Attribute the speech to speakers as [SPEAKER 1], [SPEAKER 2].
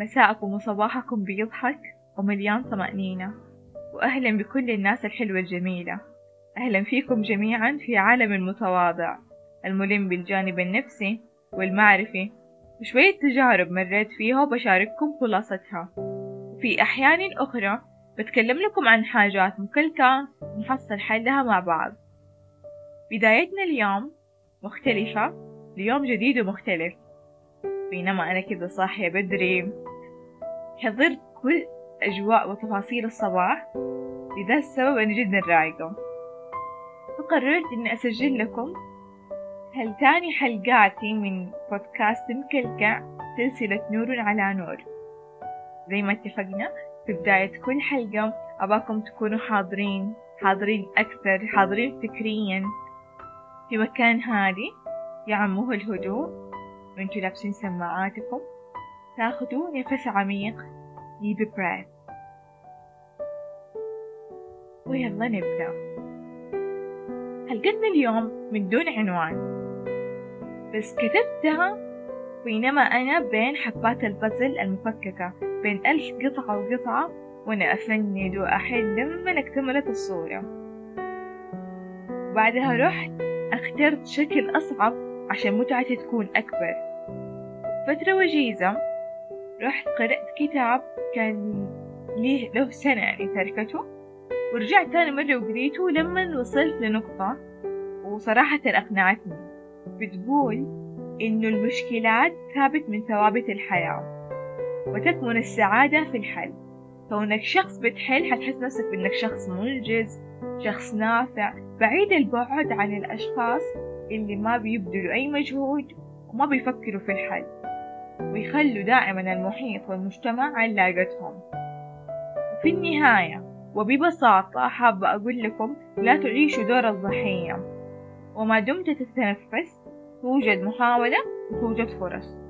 [SPEAKER 1] مساءكم وصباحكم بيضحك ومليان طمأنينة. وأهلا بكل الناس الحلوة الجميلة. أهلا فيكم جميعا في عالم المتواضع الملم بالجانب النفسي والمعرفي. وشوية تجارب مريت فيها وبشارككم خلاصتها. وفي أحيان أخرى بتكلم لكم عن حاجات مكلكة نحصل حلها مع بعض. بدايتنا اليوم مختلفة ليوم جديد ومختلف. بينما أنا كذا صاحية بدري. حضرت كل أجواء وتفاصيل الصباح لذا السبب أنا جدا رايقة فقررت إني أسجل لكم هالتاني حلقاتي من بودكاست مكلكع سلسلة نور على نور. زي ما اتفقنا في بداية كل حلقة أباكم تكونوا حاضرين حاضرين أكثر حاضرين فكريا. في مكان هادي يعمه الهدوء. وأنتوا لابسين سماعاتكم. تاخدوا نفس عميق deep breath ويلا نبدأ. حلقتنا اليوم من دون عنوان. بس كتبتها بينما أنا بين حبات البازل المفككة بين ألف قطعة وقطعة وأنا أفند وأحل لما اكتملت الصورة. بعدها رحت اخترت شكل أصعب عشان متعتي تكون أكبر. فترة وجيزة. رحت قرأت كتاب كان ليه له سنة يعني تركته ورجعت تاني مرة وقريته لما وصلت لنقطة وصراحة أقنعتني. بتقول إنه المشكلات ثابت من ثوابت الحياة وتكمن السعادة في الحل. كونك شخص بتحل حتحس نفسك بإنك شخص منجز شخص نافع بعيد البعد عن الأشخاص اللي ما بيبذلوا أي مجهود وما بيفكروا في الحل. ويخلوا دائما المحيط والمجتمع علاقتهم. في النهاية وببساطة حابة أقول لكم لا تعيشوا دور الضحية. وما دمت تتنفس توجد محاولة وتوجد فرص.